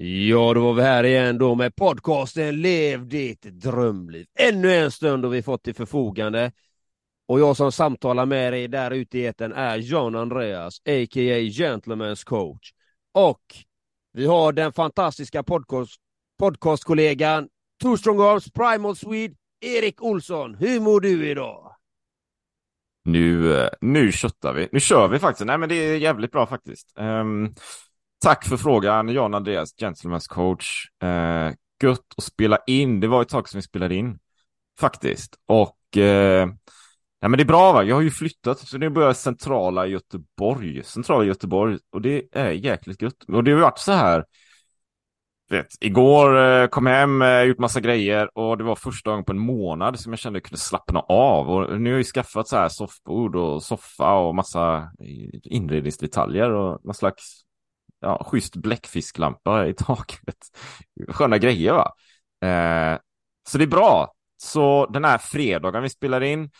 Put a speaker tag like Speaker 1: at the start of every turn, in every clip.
Speaker 1: Ja, då var vi här igen då med podcasten Lev ditt drömliv. Ännu en stund har vi fått till förfogande. Och jag som samtalar med dig där ute i etern är John Andreas, a.k.a. Gentlemen's coach. Och vi har den fantastiska podcast, podcastkollegan Two Strong Arms Primal Swede, Erik Olsson. Hur mår du idag?
Speaker 2: Nu, eh, nu köttar vi. Nu kör vi faktiskt. Nej, men det är jävligt bra faktiskt. Um, tack för frågan, Jan Andreas, Gentlemen's coach. Eh, gött att spela in. Det var ett tag sedan vi spelade in faktiskt. Och eh, ja, men det är bra, va? Jag har ju flyttat, så nu börjar jag centrala Göteborg. Centrala Göteborg. Och det är jäkligt gött. Och det har varit så här vet, igår eh, kom jag hem, eh, gjort massa grejer och det var första gången på en månad som jag kände att jag kunde slappna av. Och nu har jag skaffat så här soffbord och soffa och massa inredningsdetaljer och någon slags ja, schysst bläckfisklampa i taket. Sköna grejer va? Eh, så det är bra. Så den här fredagen vi spelar in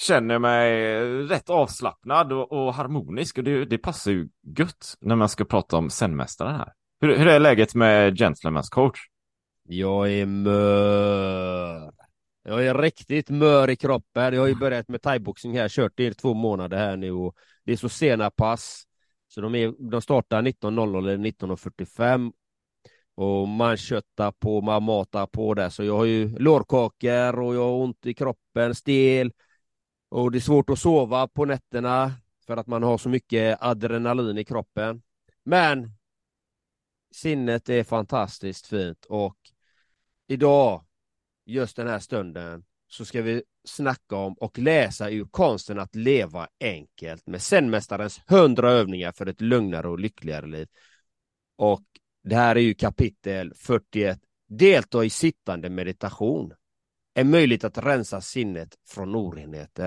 Speaker 2: känner mig rätt avslappnad och, och harmonisk och det, det passar ju gött när man ska prata om senmästaren här. Hur, hur är läget med Gentlemen's coach?
Speaker 1: Jag är mör. Jag är riktigt mör i kroppen. Jag har ju börjat med thaiboxning här, kört det i två månader här nu och det är så sena pass. Så de, är, de startar 19.00 eller 19.45 och man köttar på, man matar på där. Så jag har ju lårkakor och jag har ont i kroppen, stel och det är svårt att sova på nätterna för att man har så mycket adrenalin i kroppen. Men sinnet är fantastiskt fint och idag, just den här stunden, så ska vi snacka om och läsa ur konsten att leva enkelt med Zenmästarens hundra övningar för ett lugnare och lyckligare liv. Och det här är ju kapitel 41. Delta i sittande meditation. En möjlighet att rensa sinnet från orenheter.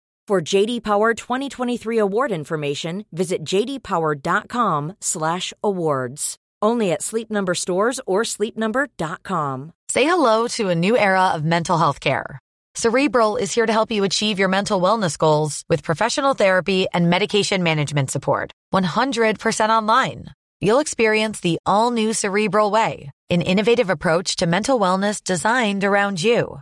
Speaker 3: For JD Power 2023 award information, visit jdpower.com/awards. Only at Sleep Number stores or sleepnumber.com.
Speaker 4: Say hello to a new era of mental health care. Cerebral is here to help you achieve your mental wellness goals with professional therapy and medication management support. 100% online. You'll experience the all-new Cerebral Way, an innovative approach to mental wellness designed around you.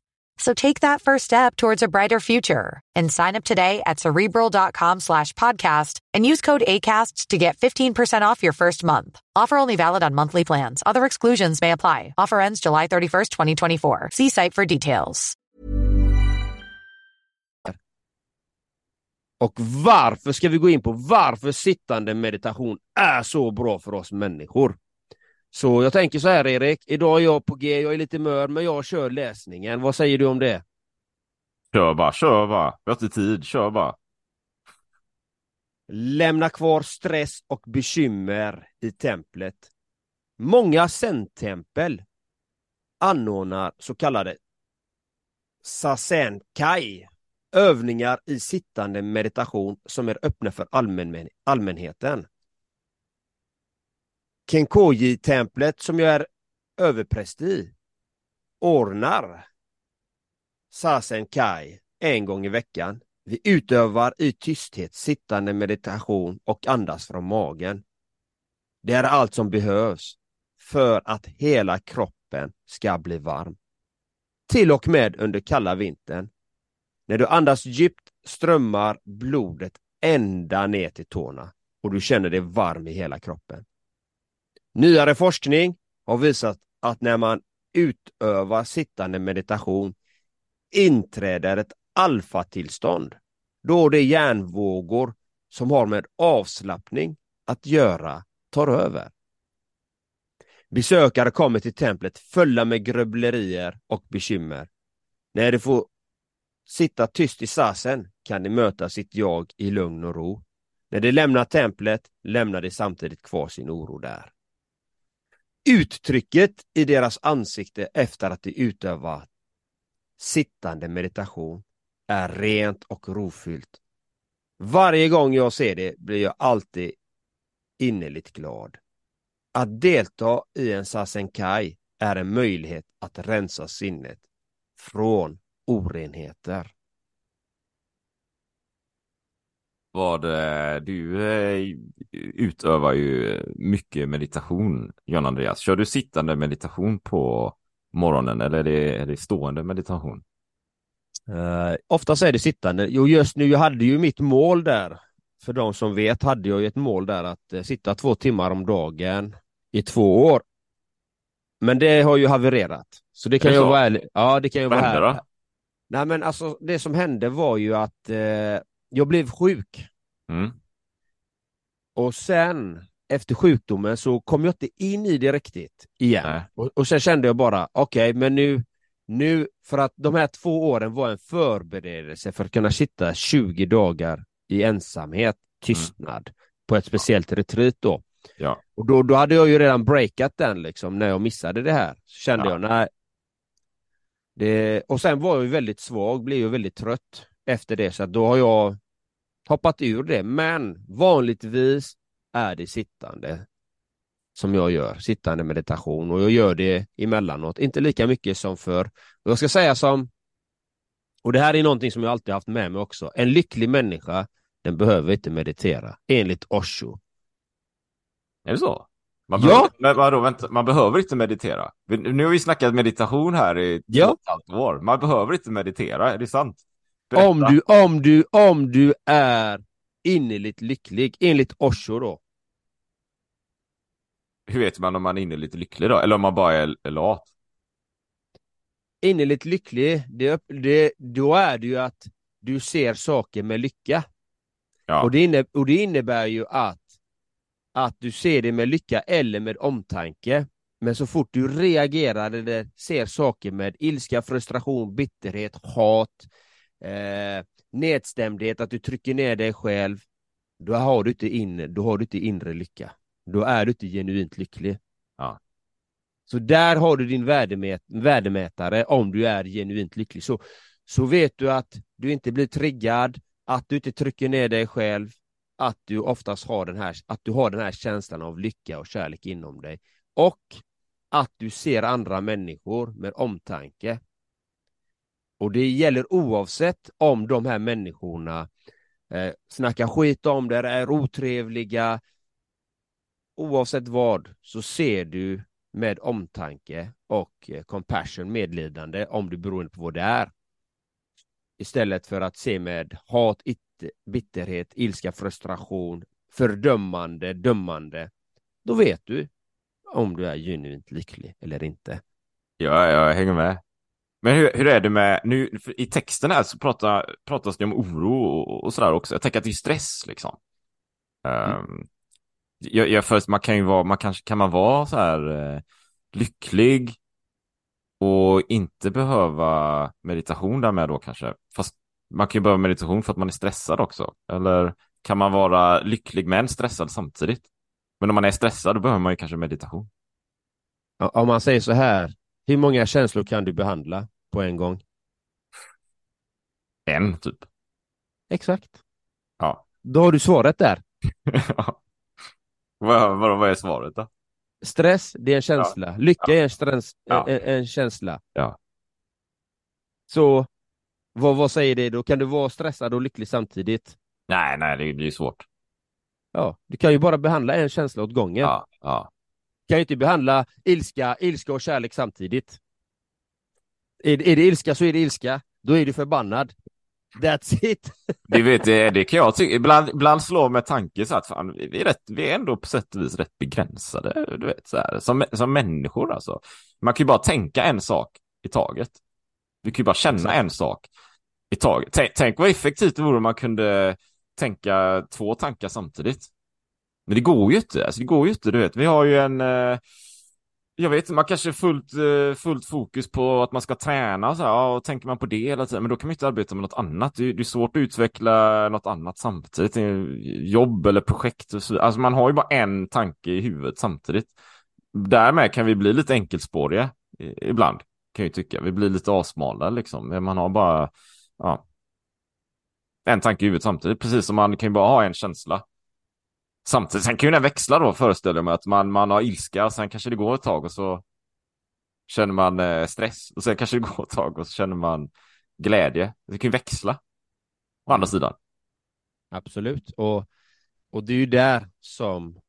Speaker 4: So take that first step towards a brighter future and sign up today at cerebral.com slash podcast and use code ACasts to get 15% off your first month. Offer only valid on monthly plans. Other exclusions may apply. Offer ends July 31st, 2024. See site for details.
Speaker 1: Och varför ska vi gå in på varför sittande meditation är så bra för oss människor? Så jag tänker så här Erik, idag är jag på G, jag är lite mör, men jag kör läsningen. Vad säger du om det?
Speaker 2: Kör bara, kör bara. Vi har inte tid, kör bara.
Speaker 1: Lämna kvar stress och bekymmer i templet. Många zen-tempel anordnar så kallade sasenkai, övningar i sittande meditation som är öppna för allmän allmänheten. Kenkoji-templet som jag är överpräst i ordnar Sasen Kai en gång i veckan. Vi utövar i tysthet sittande meditation och andas från magen. Det är allt som behövs för att hela kroppen ska bli varm. Till och med under kalla vintern. När du andas djupt strömmar blodet ända ner till tårna och du känner dig varm i hela kroppen. Nyare forskning har visat att när man utövar sittande meditation inträder ett alfatillstånd då det hjärnvågor som har med avslappning att göra tar över. Besökare kommer till templet fulla med grubblerier och bekymmer. När de får sitta tyst i sasen kan de möta sitt jag i lugn och ro. När de lämnar templet lämnar de samtidigt kvar sin oro där. Uttrycket i deras ansikte efter att de utövat sittande meditation är rent och rofyllt. Varje gång jag ser det blir jag alltid innerligt glad. Att delta i en sasenkai är en möjlighet att rensa sinnet från orenheter.
Speaker 2: Vad, eh, du eh, utövar ju mycket meditation, John Andreas. Kör du sittande meditation på morgonen eller är det, är det stående meditation?
Speaker 1: Uh, oftast är det sittande. Jo, just nu, jag hade ju mitt mål där. För de som vet hade jag ju ett mål där att uh, sitta två timmar om dagen i två år. Men det har ju havererat. Så det kan ju vara ärlig. Ja, det kan ju
Speaker 2: Vad
Speaker 1: vara
Speaker 2: hände då?
Speaker 1: Nej, men alltså det som hände var ju att eh, jag blev sjuk
Speaker 2: Mm.
Speaker 1: och sen efter sjukdomen så kom jag inte in i det riktigt igen. Och, och sen kände jag bara, okej, men nu, nu, för att de här två åren var en förberedelse för att kunna sitta 20 dagar i ensamhet, tystnad, på ett speciellt retreat då.
Speaker 2: Ja.
Speaker 1: Och då, då hade jag ju redan breakat den liksom när jag missade det här. Så kände
Speaker 2: Ja.
Speaker 1: jag, nej. Det, och sen var jag ju väldigt svag, blev ju väldigt trött efter det, så då har jag hoppat ur det. Men vanligtvis är det sittande som jag gör, sittande meditation och jag gör det emellanåt, inte lika mycket som för och jag ska säga som och det här är någonting som jag alltid haft med mig också, en lycklig människa den behöver inte meditera, enligt Osho.
Speaker 2: Är det så? Man
Speaker 1: Ja.
Speaker 2: behöver, men vadå, vänta, man behöver inte meditera. Nu har vi snackat meditation här i
Speaker 1: Ja.
Speaker 2: ett halvt år. Man behöver inte meditera, är det sant? Berätta.
Speaker 1: Om du, om du, om du är innerligt lycklig, enligt Osho då.
Speaker 2: Hur vet man om man är inne lite lycklig då? Eller om man bara är, lat?
Speaker 1: Innerligt lycklig, det, det, då är det ju att du ser saker med lycka.
Speaker 2: Ja.
Speaker 1: Och, det inne, och det innebär ju att, att du ser det med lycka eller med omtanke. Men så fort du reagerar eller ser saker med ilska, frustration, bitterhet, hat, eh, nedstämdhet, att du trycker ner dig själv, då har du inte, in, då har du inte inre lycka. Då är du inte genuint lycklig.
Speaker 2: Ja.
Speaker 1: Så där har du din värdemät, värdemätare om du är genuint lycklig. Så, så vet du att du inte blir triggad, att du inte trycker ner dig själv, att du oftast har den här, att du har den här känslan av lycka och kärlek inom dig. Och att du ser andra människor med omtanke. Och det gäller oavsett om de här människorna eh, snackar skit om det, är otrevliga. Oavsett vad så ser du med omtanke och eh, compassion, medlidande, om du beroende på vad det är. Istället för att se med hat, bitterhet, ilska, frustration, fördömande, dömande. Då vet du om du är genuint lycklig eller inte.
Speaker 2: Ja, jag hänger med. Men hur, hur är det med, nu i texten här så pratar, pratas det om oro och, och sådär också. Jag tänker att det är stress liksom. Um, jag, jag först, man kan ju vara, man kanske, kan man vara så här eh, lycklig och inte behöva meditation därmed då kanske? Fast man kan ju behöva meditation för att man är stressad också. Eller kan man vara lycklig men stressad samtidigt? Men om man är stressad då behöver man ju kanske meditation.
Speaker 1: Om man säger så här, hur många känslor kan du behandla på en gång?
Speaker 2: En typ.
Speaker 1: Exakt.
Speaker 2: Ja.
Speaker 1: Då har du svaret där.
Speaker 2: vad, vad, vad är svaret då?
Speaker 1: Stress, det är en känsla. Lycka är en, stress,
Speaker 2: Ja.
Speaker 1: en, en känsla.
Speaker 2: Ja.
Speaker 1: Så Vad, vad säger det då? Kan du vara stressad och lycklig samtidigt?
Speaker 2: Nej, nej, det blir svårt.
Speaker 1: Ja, du kan ju bara behandla en känsla åt gången.
Speaker 2: Ja, ja.
Speaker 1: Du kan ju inte behandla ilska, ilska och kärlek samtidigt. Är, är det ilska så är det ilska. Då är du förbannad. That's it.
Speaker 2: Det, vet, det, det kan jag tycka. Ibland, ibland slår med tanke så att fan, vi, är rätt, vi är ändå på sätt och vis rätt begränsade. Du vet, så här, som, som människor alltså. Man kan ju bara tänka en sak i taget. Du kan ju bara känna Exakt. en sak i taget. Tänk, tänk vad effektivt det vore om man kunde tänka två tankar samtidigt. Men det går ju inte. Alltså, det går ju inte, du vet. Vi har ju en... Eh, jag vet inte, man kanske är fullt, eh, fullt fokus på att man ska träna och så här, ja, och tänker man på det hela tiden, men då kan man inte arbeta med något annat. Det är, det är svårt att utveckla något annat samtidigt, jobb eller projekt och så Alltså man har ju bara en tanke i huvudet samtidigt. Därmed kan vi bli lite enkelspåriga ibland, kan jag ju tycka. Vi blir lite avsmalda liksom. Man har bara, ja, en tanke i huvudet samtidigt, precis som man kan ju bara ha en känsla. Samtidigt, sen kan ju den växla då föreställer jag mig att man, man har ilska, sen kanske det går ett tag och så känner man eh, stress och sen kanske det går ett tag och så känner man glädje. Det kan ju växla. Å andra sidan.
Speaker 1: Absolut, och, och det är ju där som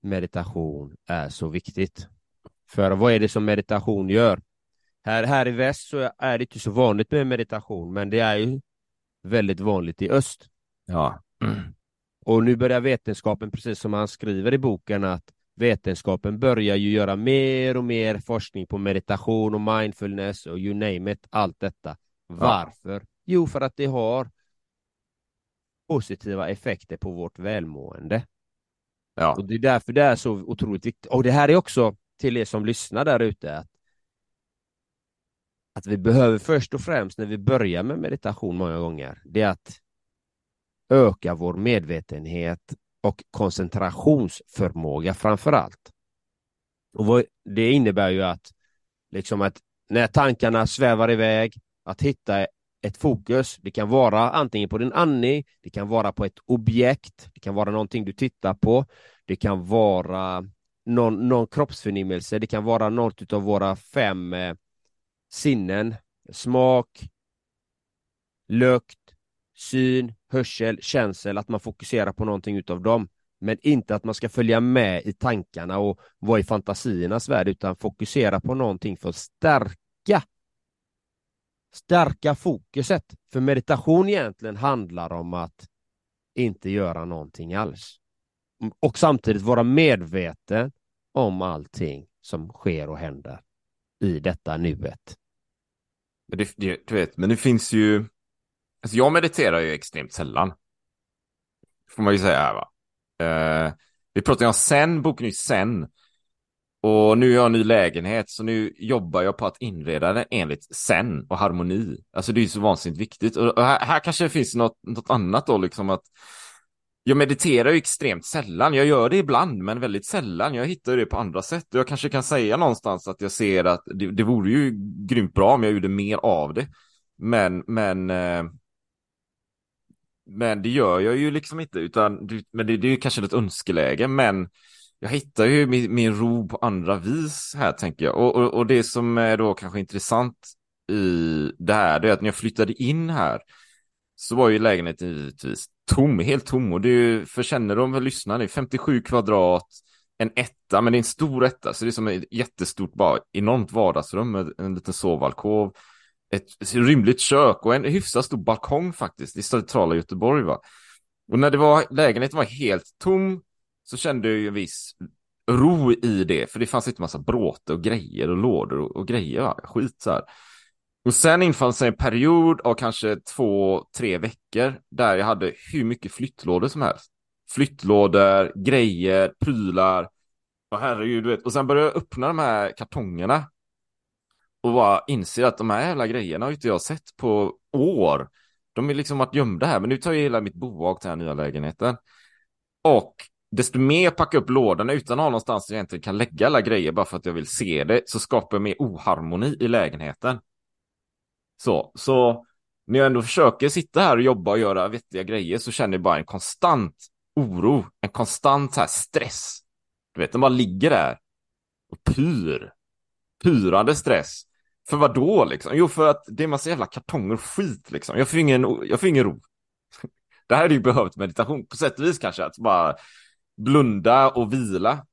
Speaker 1: meditation är så viktigt. För vad är det som meditation gör? Här, här i väst så är det inte så vanligt med meditation, men det är ju väldigt vanligt i öst.
Speaker 2: Ja. Mm.
Speaker 1: Och nu börjar vetenskapen, precis som han skriver i boken, att vetenskapen börjar ju göra mer och mer forskning på meditation och mindfulness och you name it, allt detta. Varför? Ja. Jo, för att det har positiva effekter på vårt välmående.
Speaker 2: Ja.
Speaker 1: Och det är därför det är så otroligt viktigt. Och det här är också till er som lyssnar där ute, att, att vi behöver först och främst när vi börjar med meditation många gånger, det är att öka vår medvetenhet och koncentrationsförmåga framför allt. Och det innebär ju att, liksom att när tankarna svävar iväg, att hitta ett fokus. Det kan vara antingen på din andning, det kan vara på ett objekt, det kan vara någonting du tittar på, det kan vara någon, någon kroppsförnimmelse, det kan vara något av våra fem eh, sinnen, smak, lukt, syn, hörsel, känsel, att man fokuserar på någonting utav dem. Men inte att man ska följa med i tankarna och vara i fantasiernas värld, utan fokusera på någonting för att stärka stärka fokuset. För meditation egentligen handlar om att inte göra någonting alls. Och samtidigt vara medveten om allting som sker och händer i detta nuet.
Speaker 2: Det, det, du vet, men det finns ju Alltså jag mediterar ju extremt sällan. Får man ju säga här va. Eh, vi pratade ju om sen, boken är ju sen. Och nu har jag en ny lägenhet, så nu jobbar jag på att inreda den enligt sen och harmoni. Alltså det är ju så vansinnigt viktigt. Och här, här kanske det finns något, något annat då, liksom att jag mediterar ju extremt sällan. Jag gör det ibland, men väldigt sällan. Jag hittar det på andra sätt. Jag kanske kan säga någonstans att jag ser att det, det vore ju grymt bra om jag gjorde mer av det. Men, men eh, men det gör jag ju liksom inte, utan men det, det är ju kanske ett önskeläge, men jag hittar ju min, min ro på andra vis här tänker jag. Och, och, och, det som är då kanske intressant i det här, det är att när jag flyttade in här så var ju lägenheten givetvis tom, helt tom. Och det är ju, för kännedom för lyssnarna, 57 kvadrat, en etta, men det är en stor etta, så det är som ett jättestort, bara enormt vardagsrum med en liten sovalkov ett rymligt kök och en hyfsat stor balkong faktiskt i centrala Göteborg. Va? Och när det var, lägenheten var helt tom så kände jag ju en viss ro i det, för det fanns inte massa bråte och grejer och lådor och, och grejer, va? skit så här. Och sen infann sig en period av kanske två, tre veckor där jag hade hur mycket flyttlådor som helst. Flyttlådor, grejer, prylar. Och herregud, du vet. Och sen började jag öppna de här kartongerna och bara inser att de här jävla grejerna har inte jag sett på år. De är liksom varit gömda här, men nu tar jag hela mitt bohag till den här nya lägenheten. Och desto mer jag packar upp lådorna utan att ha någonstans jag egentligen kan lägga alla grejer bara för att jag vill se det, så skapar jag mer oharmoni i lägenheten. Så, så när jag ändå försöker sitta här och jobba och göra vettiga grejer så känner jag bara en konstant oro, en konstant här stress. Du vet, den bara ligger där och pyr. Pyrande stress för vad då liksom? Jo, för att det är massa jävla kartonger och skit liksom. Jag får ingen, jag får ingen ro. Det här är ju behövt meditation på sätt och vis kanske, att bara blunda och vila.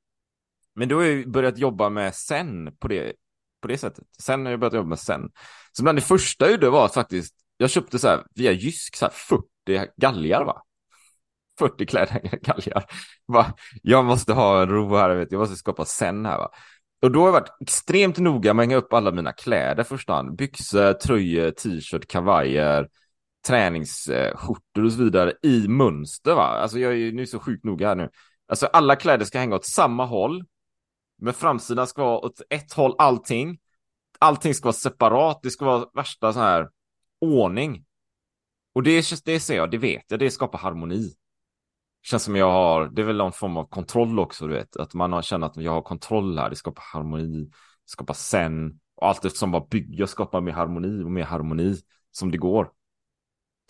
Speaker 2: Men då har jag börjat jobba med sen på det, på det sättet. Sen har jag börjat jobba med sen. Så bland det första jag gjorde var att faktiskt, jag köpte så här via Jysk så här 40 galgar va. 40 klädhängare galgar. Va? Jag måste ha en ro här, vet. jag måste skapa sen här va. Och då har jag varit extremt noga med att hänga upp alla mina kläder första hand. Byxor, tröjor, t-shirt, kavajer, träningsskjortor och så vidare i mönster va. Alltså jag är ju nu så sjukt noga här nu. Alltså alla kläder ska hänga åt samma håll. Men framsidan ska vara åt ett håll allting. Allting ska vara separat. Det ska vara värsta så här ordning. Och det, det ser jag, det vet jag, det skapar harmoni. Känns som jag har, det är väl någon form av kontroll också, du vet. Att man har känner att jag har kontroll här, det skapar harmoni, det skapar sen. Och allt eftersom bara bygga skapar mer harmoni och mer harmoni som det går.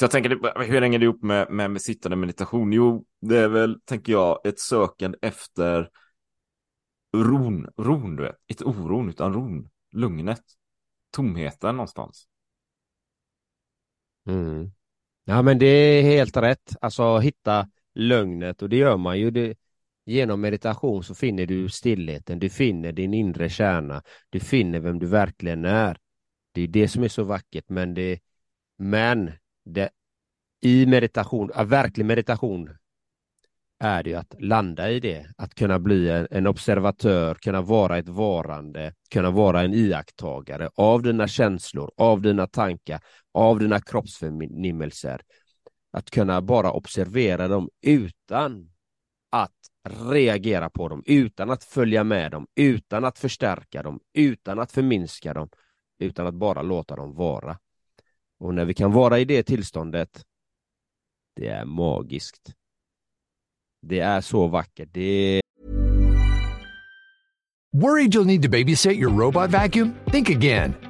Speaker 2: Så jag tänker, hur hänger det ihop med, med, med sittande meditation? Jo, det är väl, tänker jag, ett sökande efter ron, ron du vet. Inte oron, utan ron. Lugnet. Tomheten någonstans.
Speaker 1: Mm. Ja men det är helt rätt. Alltså hitta lögnet och det gör man ju. Det, genom meditation så finner du stillheten, du finner din inre kärna, du finner vem du verkligen är. Det är det som är så vackert men det men det, i meditation, verklig meditation är det ju att landa i det, att kunna bli en, en, observatör, kunna vara ett varande, kunna vara en iakttagare av dina känslor, av dina tankar, av dina kroppsförnimmelser. Att kunna bara observera dem utan att reagera på dem, utan att följa med dem, utan att förstärka dem, utan att förminska dem, utan att bara låta dem vara. Och när vi kan vara i det tillståndet, det är magiskt. Det är så vackert. Det
Speaker 5: Worried you'll need to babysit your robot vacuum? Think again.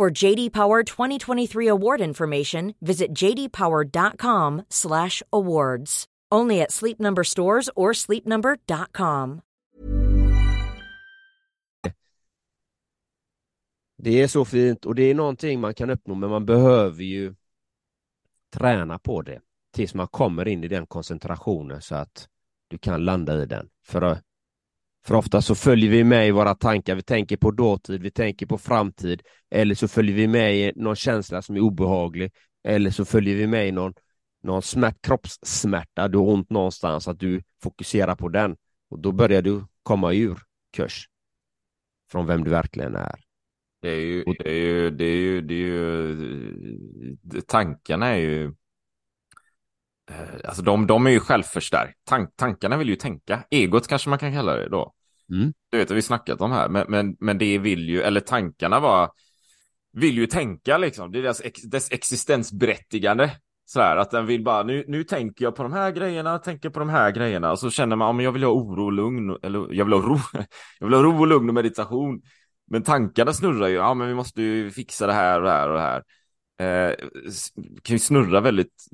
Speaker 3: For JD Power 2023 award information, visit jdpower.com/awards. Only at Sleep Number stores or sleepnumber.com.
Speaker 1: Det är så fint och det är någonting man kan uppnå men man behöver ju träna på det tills man kommer in i den koncentrationen så att du kan landa i den. För, för ofta så följer vi med i våra tankar, vi tänker på dåtid, vi tänker på framtid eller så följer vi med i någon känsla som är obehaglig eller så följer vi med i någon någon smärt, kroppssmärta, du har ont någonstans, att du fokuserar på den. Och då börjar du komma ur kurs från vem du verkligen är.
Speaker 2: Det är ju, det är ju, det är ju, det är ju tankarna är ju Alltså de, de är ju självförstärkt. Tank, tankarna vill ju tänka. Egot kanske man kan kalla det då. Mm. Du vet, vi snackat om här. Men, men, men det vill ju, eller tankarna var vill ju tänka liksom. Det är deras, dess existensberättigande. Sådär att den vill bara, nu, nu tänker jag på de här grejerna, tänker på de här grejerna och så känner man, ja men jag vill ha oro och lugn, eller jag vill ha ro, jag vill ha ro och lugn och meditation. Men tankarna snurrar ju, ja men vi måste ju fixa det här och det här och det här. Eh, kan ju snurra väldigt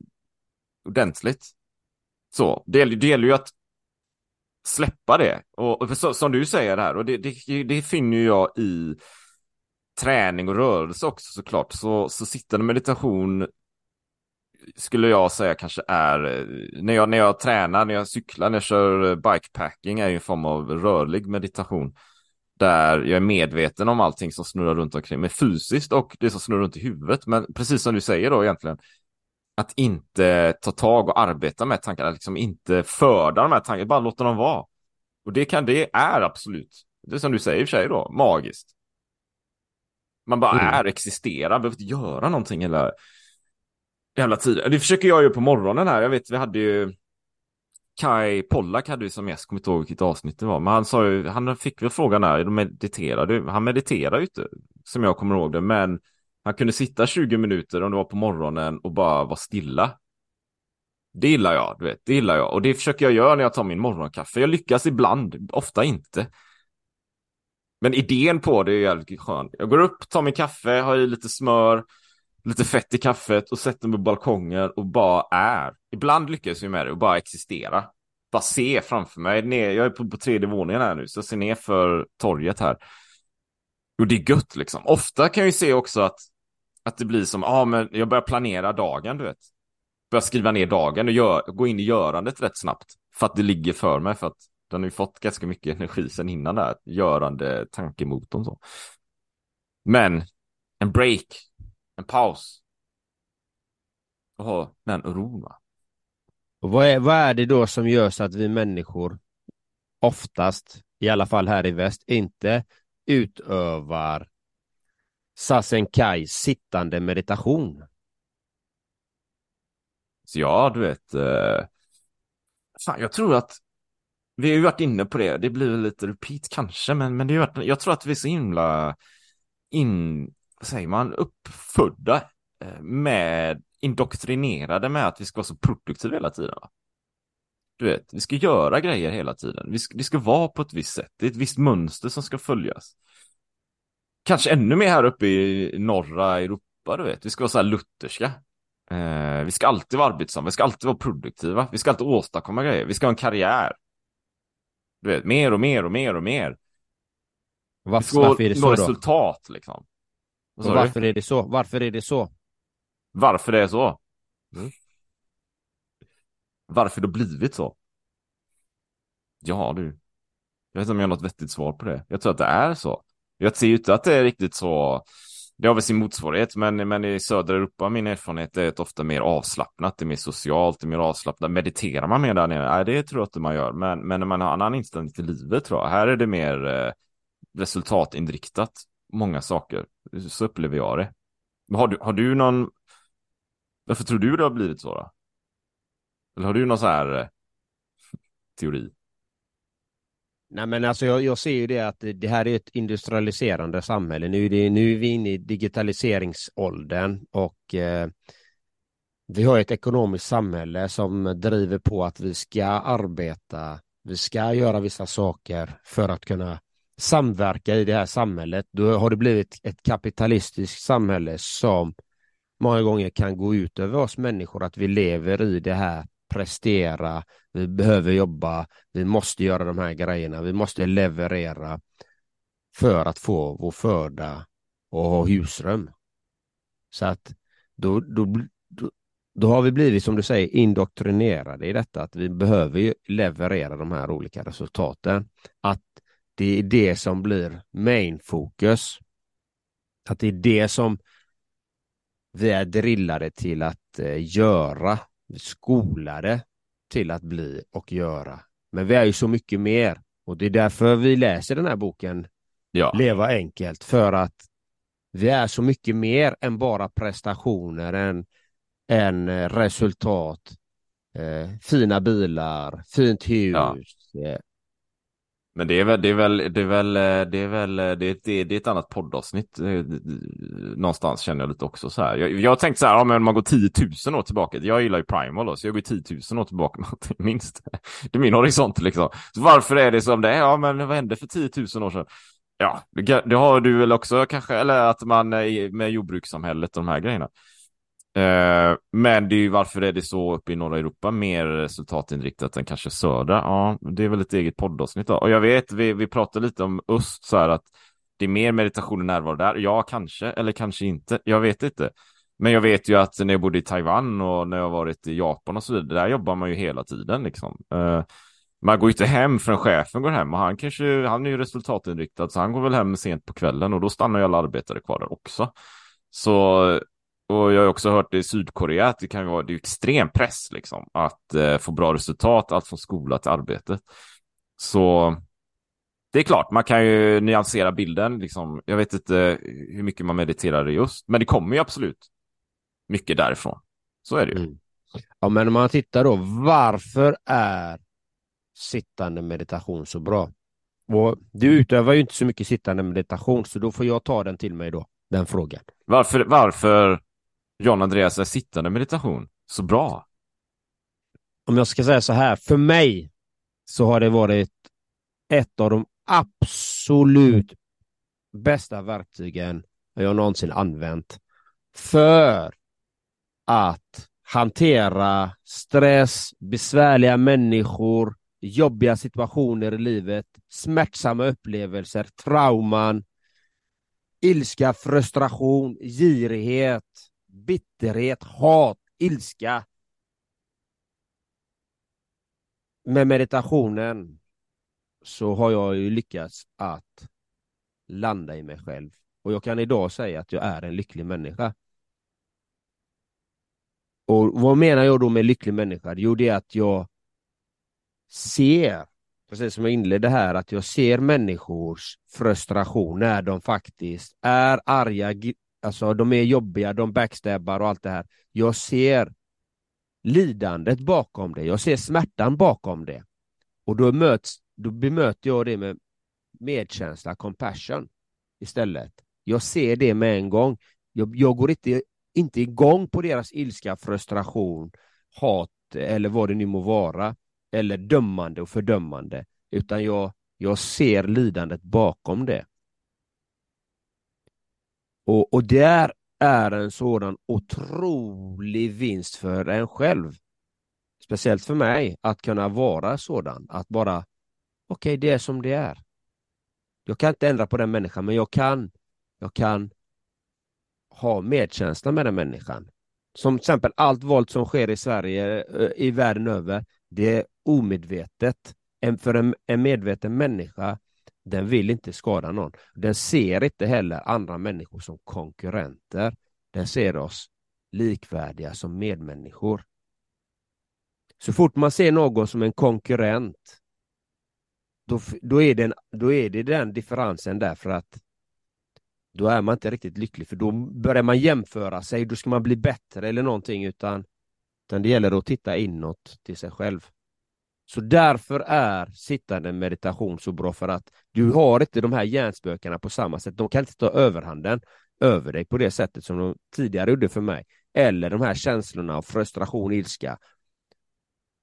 Speaker 2: ordentligt. Så, det, det gäller ju att släppa det. Och, och så, som du säger här, och det, det, det finner jag i träning och rörelse också såklart. Så, så sittande meditation skulle jag säga kanske är, när jag, när jag tränar, när jag cyklar, när jag kör bikepacking är ju en form av rörlig meditation. Där jag är medveten om allting som snurrar runt omkring mig fysiskt och det som snurrar runt i huvudet. Men precis som du säger då egentligen, att inte ta tag och arbeta med tankarna, liksom inte förda de här tankarna, bara låta dem vara. Och det kan, det är absolut, det är som du säger i och för sig då, magiskt. Man bara mm. är, existerar, behöver inte göra någonting hela jävla tiden. Det försöker jag ju på morgonen här, jag vet vi hade ju Kai Pollak hade ju som gäst, kommer inte ihåg vilket avsnitt det var, men han sa ju, han fick väl frågan där, de mediterade, han mediterar ju inte, som jag kommer ihåg det, men han kunde sitta 20 minuter om det var på morgonen och bara vara stilla. Det gillar jag, du vet, det gillar jag. Och det försöker jag göra när jag tar min morgonkaffe. Jag lyckas ibland, ofta inte. Men idén på det är jävligt skön. Jag går upp, tar min kaffe, har i lite smör, lite fett i kaffet och sätter mig på balkongen och bara är. Ibland lyckas jag med det och bara existera. Bara se framför mig. Ner, jag är på, på tredje våningen här nu, så jag ser ner för torget här. Och det är gött liksom. Ofta kan jag ju se också att att det blir som, ja ah, men jag börjar planera dagen, du vet. Börjar skriva ner dagen och gör, gå in i görandet rätt snabbt. För att det ligger för mig, för att den har ju fått ganska mycket energi sen innan där, görande tankemotorn så. Men en break, en paus. Och ha den oron. va.
Speaker 1: Och vad är, vad är det då som gör så att vi människor oftast, i alla fall här i väst, inte utövar Sasenkai sittande meditation.
Speaker 2: Så ja, du vet. Eh, fan, jag tror att vi har ju varit inne på det. Det blir lite repeat kanske, men, men det har varit, jag tror att vi är så himla in, vad säger man, uppfödda eh, med indoktrinerade med att vi ska vara så produktiva hela tiden. Du vet, vi ska göra grejer hela tiden. Vi ska, det ska vara på ett visst sätt. Det är ett visst mönster som ska följas kanske ännu mer här uppe i norra Europa, du vet. Vi ska vara så här lutherska. Eh, vi ska alltid vara arbetsamma, vi ska alltid vara produktiva, vi ska alltid åstadkomma grejer, vi ska ha en karriär. Du vet, mer och mer och mer och mer.
Speaker 1: Varför, varför är det så då?
Speaker 2: resultat liksom.
Speaker 1: Och varför är det så? Varför är det så?
Speaker 2: Varför det är så? Mm. Varför det blivit så? Ja du. Jag vet inte om jag har något vettigt svar på det. Jag tror att det är så. Jag ser ju inte att det är riktigt så. Det har väl sin motsvarighet, men, men i södra Europa, min erfarenhet är att ofta mer avslappnat, det är mer socialt, det är mer avslappnat. Mediterar man mer där nere? Nej, det tror jag inte man gör, men, men när man har en annan inställning till livet tror jag. Här är det mer eh, resultatinriktat, många saker. Så upplever jag det. Har du, har du någon, varför tror du det har blivit så då? Eller har du någon så här eh, teori?
Speaker 1: Nej men alltså jag, jag, ser ju det att det här är ett industrialiserande samhälle. Nu är, det, nu är vi inne i digitaliseringsåldern och eh, vi har ett ekonomiskt samhälle som driver på att vi ska arbeta, vi ska göra vissa saker för att kunna samverka i det här samhället. Då har det blivit ett kapitalistiskt samhälle som många gånger kan gå ut över oss människor, att vi lever i det här prestera, vi behöver jobba, vi måste göra de här grejerna, vi måste leverera för att få vår föda och ha husrum. Så att då, då, då, då har vi blivit, som du säger, indoktrinerade i detta att vi behöver leverera de här olika resultaten. Att det är det som blir main fokus. Att det är det som vi är drillade till att eh, göra skolade till att bli och göra. Men vi är ju så mycket mer och det är därför vi läser den här boken ja. Leva enkelt för att vi är så mycket mer än bara prestationer, än, än eh, resultat, eh, fina bilar, fint hus, ja. eh,
Speaker 2: men det är väl, det är väl, det är väl, det är väl, det är, det är, ett annat poddavsnitt eh, någonstans känner jag lite också så här. Jag, jag har tänkt så här, ja, men man går 10 000 år tillbaka. Jag gillar ju Primal då, så jag går 10 000 år tillbaka minst. Det är min horisont liksom. Så varför är det som det är? Ja, men vad hände för 10 000 år sedan? Ja, det, det har du väl också kanske, eller att man med jordbrukssamhället och de här grejerna. Eh, men det är ju varför är det så uppe i norra Europa mer resultatinriktat än kanske södra? Ja, det är väl ett eget poddavsnitt då. Och jag vet, vi, vi pratade lite om öst så här att det är mer meditation och närvaro där. Ja, kanske, eller kanske inte. Jag vet inte. Men jag vet ju att när jag bodde i Taiwan och när jag varit i Japan och så vidare, där jobbar man ju hela tiden liksom. Eh, man går ju inte hem förrän chefen går hem och han kanske, han är ju resultatinriktad så han går väl hem sent på kvällen och då stannar ju alla arbetare kvar där också. Så och jag har också hört det i Sydkorea att det kan vara det är extrem press liksom att eh, få bra resultat, allt från skola till arbete. Så det är klart, man kan ju nyansera bilden. Liksom. Jag vet inte hur mycket man mediterar just, men det kommer ju absolut mycket därifrån. Så är det ju. Mm.
Speaker 1: Ja, men om man tittar då, varför är sittande meditation så bra? Och du utövar ju inte så mycket sittande meditation, så då får jag ta den till mig då, den frågan.
Speaker 2: Varför, varför John Andreas är sittande meditation så bra?
Speaker 1: Om jag ska säga så här, för mig så har det varit ett av de absolut bästa verktygen jag någonsin använt för att hantera stress, besvärliga människor, jobbiga situationer i livet, smärtsamma upplevelser, trauman, ilska, frustration, girighet, bitterhet, hat, ilska. Med meditationen så har jag ju lyckats att landa i mig själv. Och jag kan idag säga att jag är en lycklig människa. Och vad menar jag då med lycklig människa? Jo, det är att jag ser, precis som jag inledde här, att jag ser människors frustration när de faktiskt är arga, alltså de är jobbiga, de backstabbar och allt det här. Jag ser lidandet bakom det, jag ser smärtan bakom det. Och då, möts, då bemöter jag det med medkänsla, compassion istället. Jag ser det med en gång. Jag, jag går inte, inte igång på deras ilska, frustration, hat eller vad det nu må vara, eller dömande och fördömande, utan jag, jag ser lidandet bakom det. Och, och där är en sådan otrolig vinst för en själv. Speciellt för mig, att kunna vara sådan, att bara, okej, okay, det är som det är. Jag kan inte ändra på den människan, men jag kan, jag kan ha medkänsla med den människan. Som till exempel allt våld som sker i Sverige, eh, i världen över, det är omedvetet. För en, en medveten människa, den vill inte skada någon. Den ser inte heller andra människor som konkurrenter. Den ser oss likvärdiga som medmänniskor. Så fort man ser någon som en konkurrent, då, då, är, det då är det den differensen därför att då är man inte riktigt lycklig för då börjar man jämföra sig, då ska man bli bättre eller någonting utan, utan det gäller att titta inåt till sig själv. Så därför är sittande meditation så bra för att du har inte de här hjärnspökena på samma sätt. De kan inte ta överhanden över dig på det sättet som de tidigare gjorde för mig. Eller de här känslorna av frustration, ilska.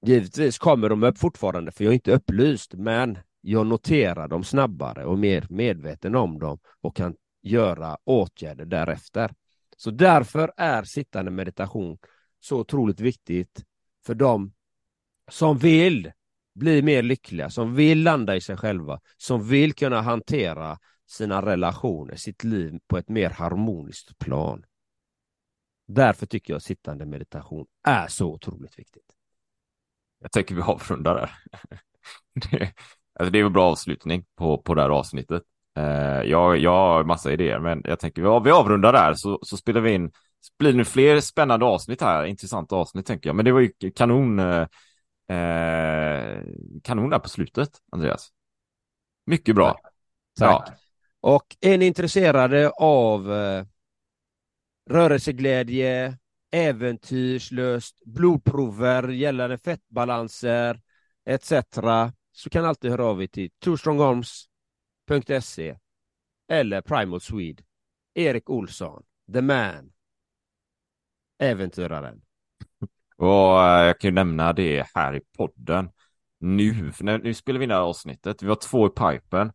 Speaker 1: Givetvis kommer de upp fortfarande för jag är inte upplyst men jag noterar dem snabbare och mer medveten om dem och kan göra åtgärder därefter. Så därför är sittande meditation så otroligt viktigt för dem som vill bli mer lyckliga, som vill landa i sig själva, som vill kunna hantera sina relationer, sitt liv på ett mer harmoniskt plan. Därför tycker jag sittande meditation är så otroligt viktigt.
Speaker 2: Jag tänker vi avrundar där. det, alltså det är en bra avslutning på, på det här avsnittet. Uh, jag, jag har massa idéer, men jag tänker vi, vi avrundar där så, så spelar vi in. Blir det nu fler spännande avsnitt här, intressanta avsnitt tänker jag. Men det var ju kanon, eh, uh, kanon där på slutet, Andreas. Mycket bra.
Speaker 1: Tack. Ja. Och är ni intresserade av uh, rörelseglädje, äventyrslöst, blodprover gällande fettbalanser etc. så kan alltid höra av er till Two Strong Arms Se eller Primal Swede. Erik Olsson, The Man. Äventyraren.
Speaker 2: Och eh, jag kan ju nämna det här i podden nu, för nu spelar vi in det här avsnittet. Vi har två i pipen.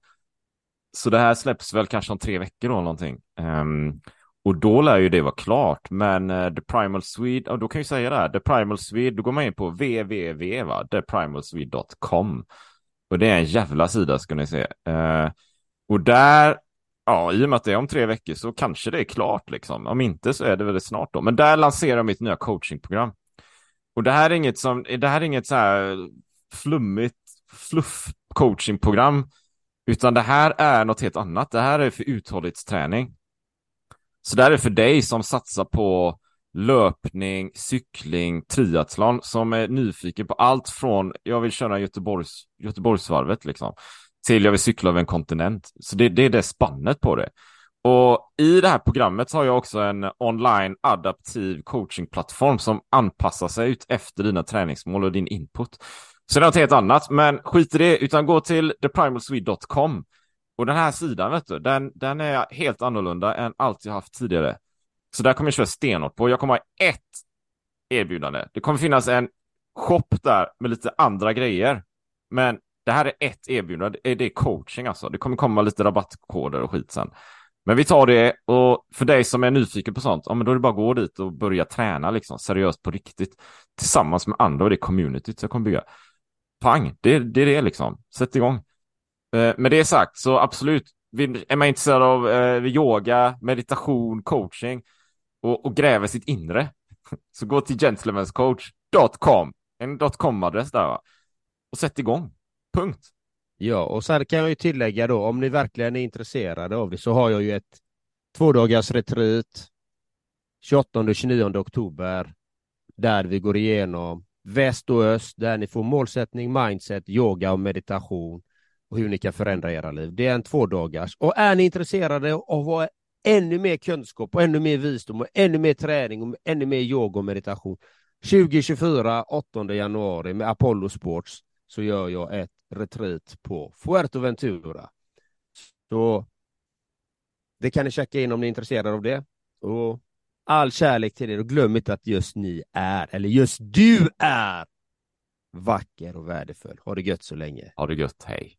Speaker 2: Så det här släpps väl kanske om tre veckor då någonting. Um, och då lär ju det vara klart, men uh, The Primal Swede, och då kan jag säga det här, The Primal Swede, då går man in på www, va? theprimalswede.com. Och det är en jävla sida ska ni se. Uh, och där, ja, i och med att det är om tre veckor så kanske det är klart liksom. Om inte så är det väldigt snart då. Men där lanserar jag mitt nya coachingprogram. Och det här är inget som, det här är inget så här flummigt fluff coachingprogram. Utan det här är något helt annat. Det här är för uthållighetsträning. Så det här är för dig som satsar på löpning, cykling, triathlon som är nyfiken på allt från jag vill köra Göteborgs, Göteborgsvarvet liksom till jag vill cykla över en kontinent. Så det, det är det spannet på det. Och i det här programmet så har jag också en online adaptiv coachingplattform som anpassar sig ut efter dina träningsmål och din input. Så det är något helt annat, men skit i det, utan gå till theprimalswede.com och den här sidan, vet du, den, den är helt annorlunda än allt jag haft tidigare. Så där kommer jag köra stenhårt på. Jag kommer ha ett erbjudande. Det kommer finnas en shop där med lite andra grejer. Men det här är ett erbjudande. Det är coaching alltså. Det kommer komma lite rabattkoder och skit sen. Men vi tar det och för dig som är nyfiken på sånt, ja, men då är det bara att gå dit och börja träna liksom seriöst på riktigt tillsammans med andra och det communityt jag kommer bygga. Pang, det, det är det liksom. Sätt igång. Eh, med det sagt så absolut, är man intresserad av eh, yoga, meditation, coaching och, och gräver sitt inre så gå till gentlemanscoach.com, en .com-adress där va? och sätt igång. Punkt.
Speaker 1: Ja, och sen kan jag ju tillägga då, om ni verkligen är intresserade av det så har jag ju ett tvådagars retreat 28-29 oktober där vi går igenom väst och öst, där ni får målsättning, mindset, yoga och meditation och hur ni kan förändra era liv. Det är en tvådagars. Och är ni intresserade av att ha ännu mer kunskap och ännu mer visdom och ännu mer träning och ännu mer yoga och meditation 2024, 8 januari med Apollo Sports så gör jag ett retreat på Fuerteventura. Så det kan ni checka in om ni är intresserade av det. Och all kärlek till er och glöm inte att just ni är, eller just du är vacker och värdefull. Ha det gött så länge.
Speaker 2: Ha det gött, hej.